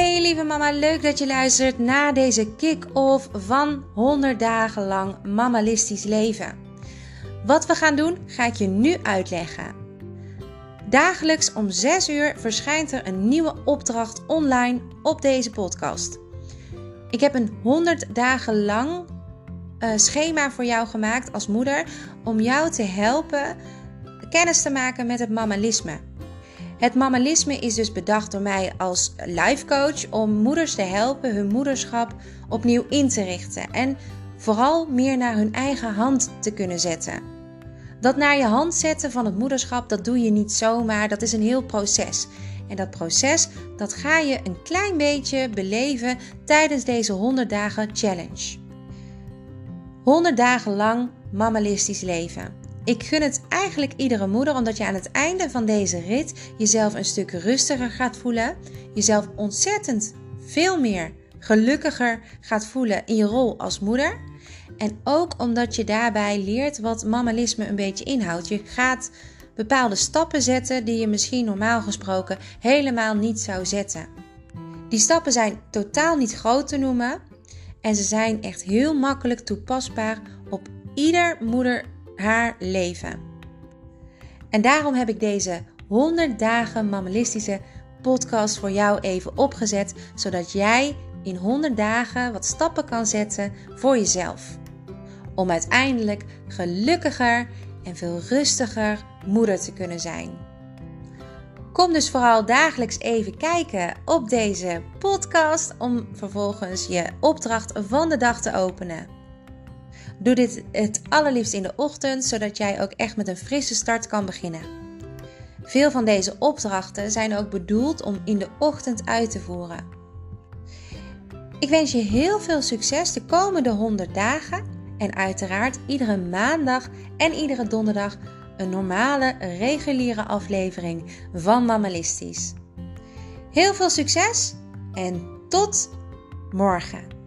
lieve mama, leuk dat je luistert naar deze kick-off van 100 dagen lang mamalistisch leven. Wat we gaan doen, ga ik je nu uitleggen. Dagelijks om 6 uur verschijnt er een nieuwe opdracht online op deze podcast. Ik heb een 100 dagen lang uh, schema voor jou gemaakt als moeder om jou te helpen kennis te maken met het mamalisme. Het mamalisme is dus bedacht door mij als life coach om moeders te helpen hun moederschap opnieuw in te richten en vooral meer naar hun eigen hand te kunnen zetten. Dat naar je hand zetten van het moederschap, dat doe je niet zomaar, dat is een heel proces. En dat proces, dat ga je een klein beetje beleven tijdens deze 100 dagen challenge. 100 dagen lang mamalistisch leven. Ik gun het eigenlijk iedere moeder omdat je aan het einde van deze rit jezelf een stuk rustiger gaat voelen, jezelf ontzettend veel meer gelukkiger gaat voelen in je rol als moeder. En ook omdat je daarbij leert wat mamalisme een beetje inhoudt. Je gaat bepaalde stappen zetten die je misschien normaal gesproken helemaal niet zou zetten. Die stappen zijn totaal niet groot te noemen en ze zijn echt heel makkelijk toepasbaar op ieder moeder haar leven. En daarom heb ik deze 100 dagen mammalistische podcast voor jou even opgezet, zodat jij in 100 dagen wat stappen kan zetten voor jezelf. Om uiteindelijk gelukkiger en veel rustiger moeder te kunnen zijn. Kom dus vooral dagelijks even kijken op deze podcast om vervolgens je opdracht van de dag te openen. Doe dit het allerliefst in de ochtend, zodat jij ook echt met een frisse start kan beginnen. Veel van deze opdrachten zijn ook bedoeld om in de ochtend uit te voeren. Ik wens je heel veel succes de komende 100 dagen en uiteraard iedere maandag en iedere donderdag een normale, reguliere aflevering van Mammalistisch. Heel veel succes en tot morgen!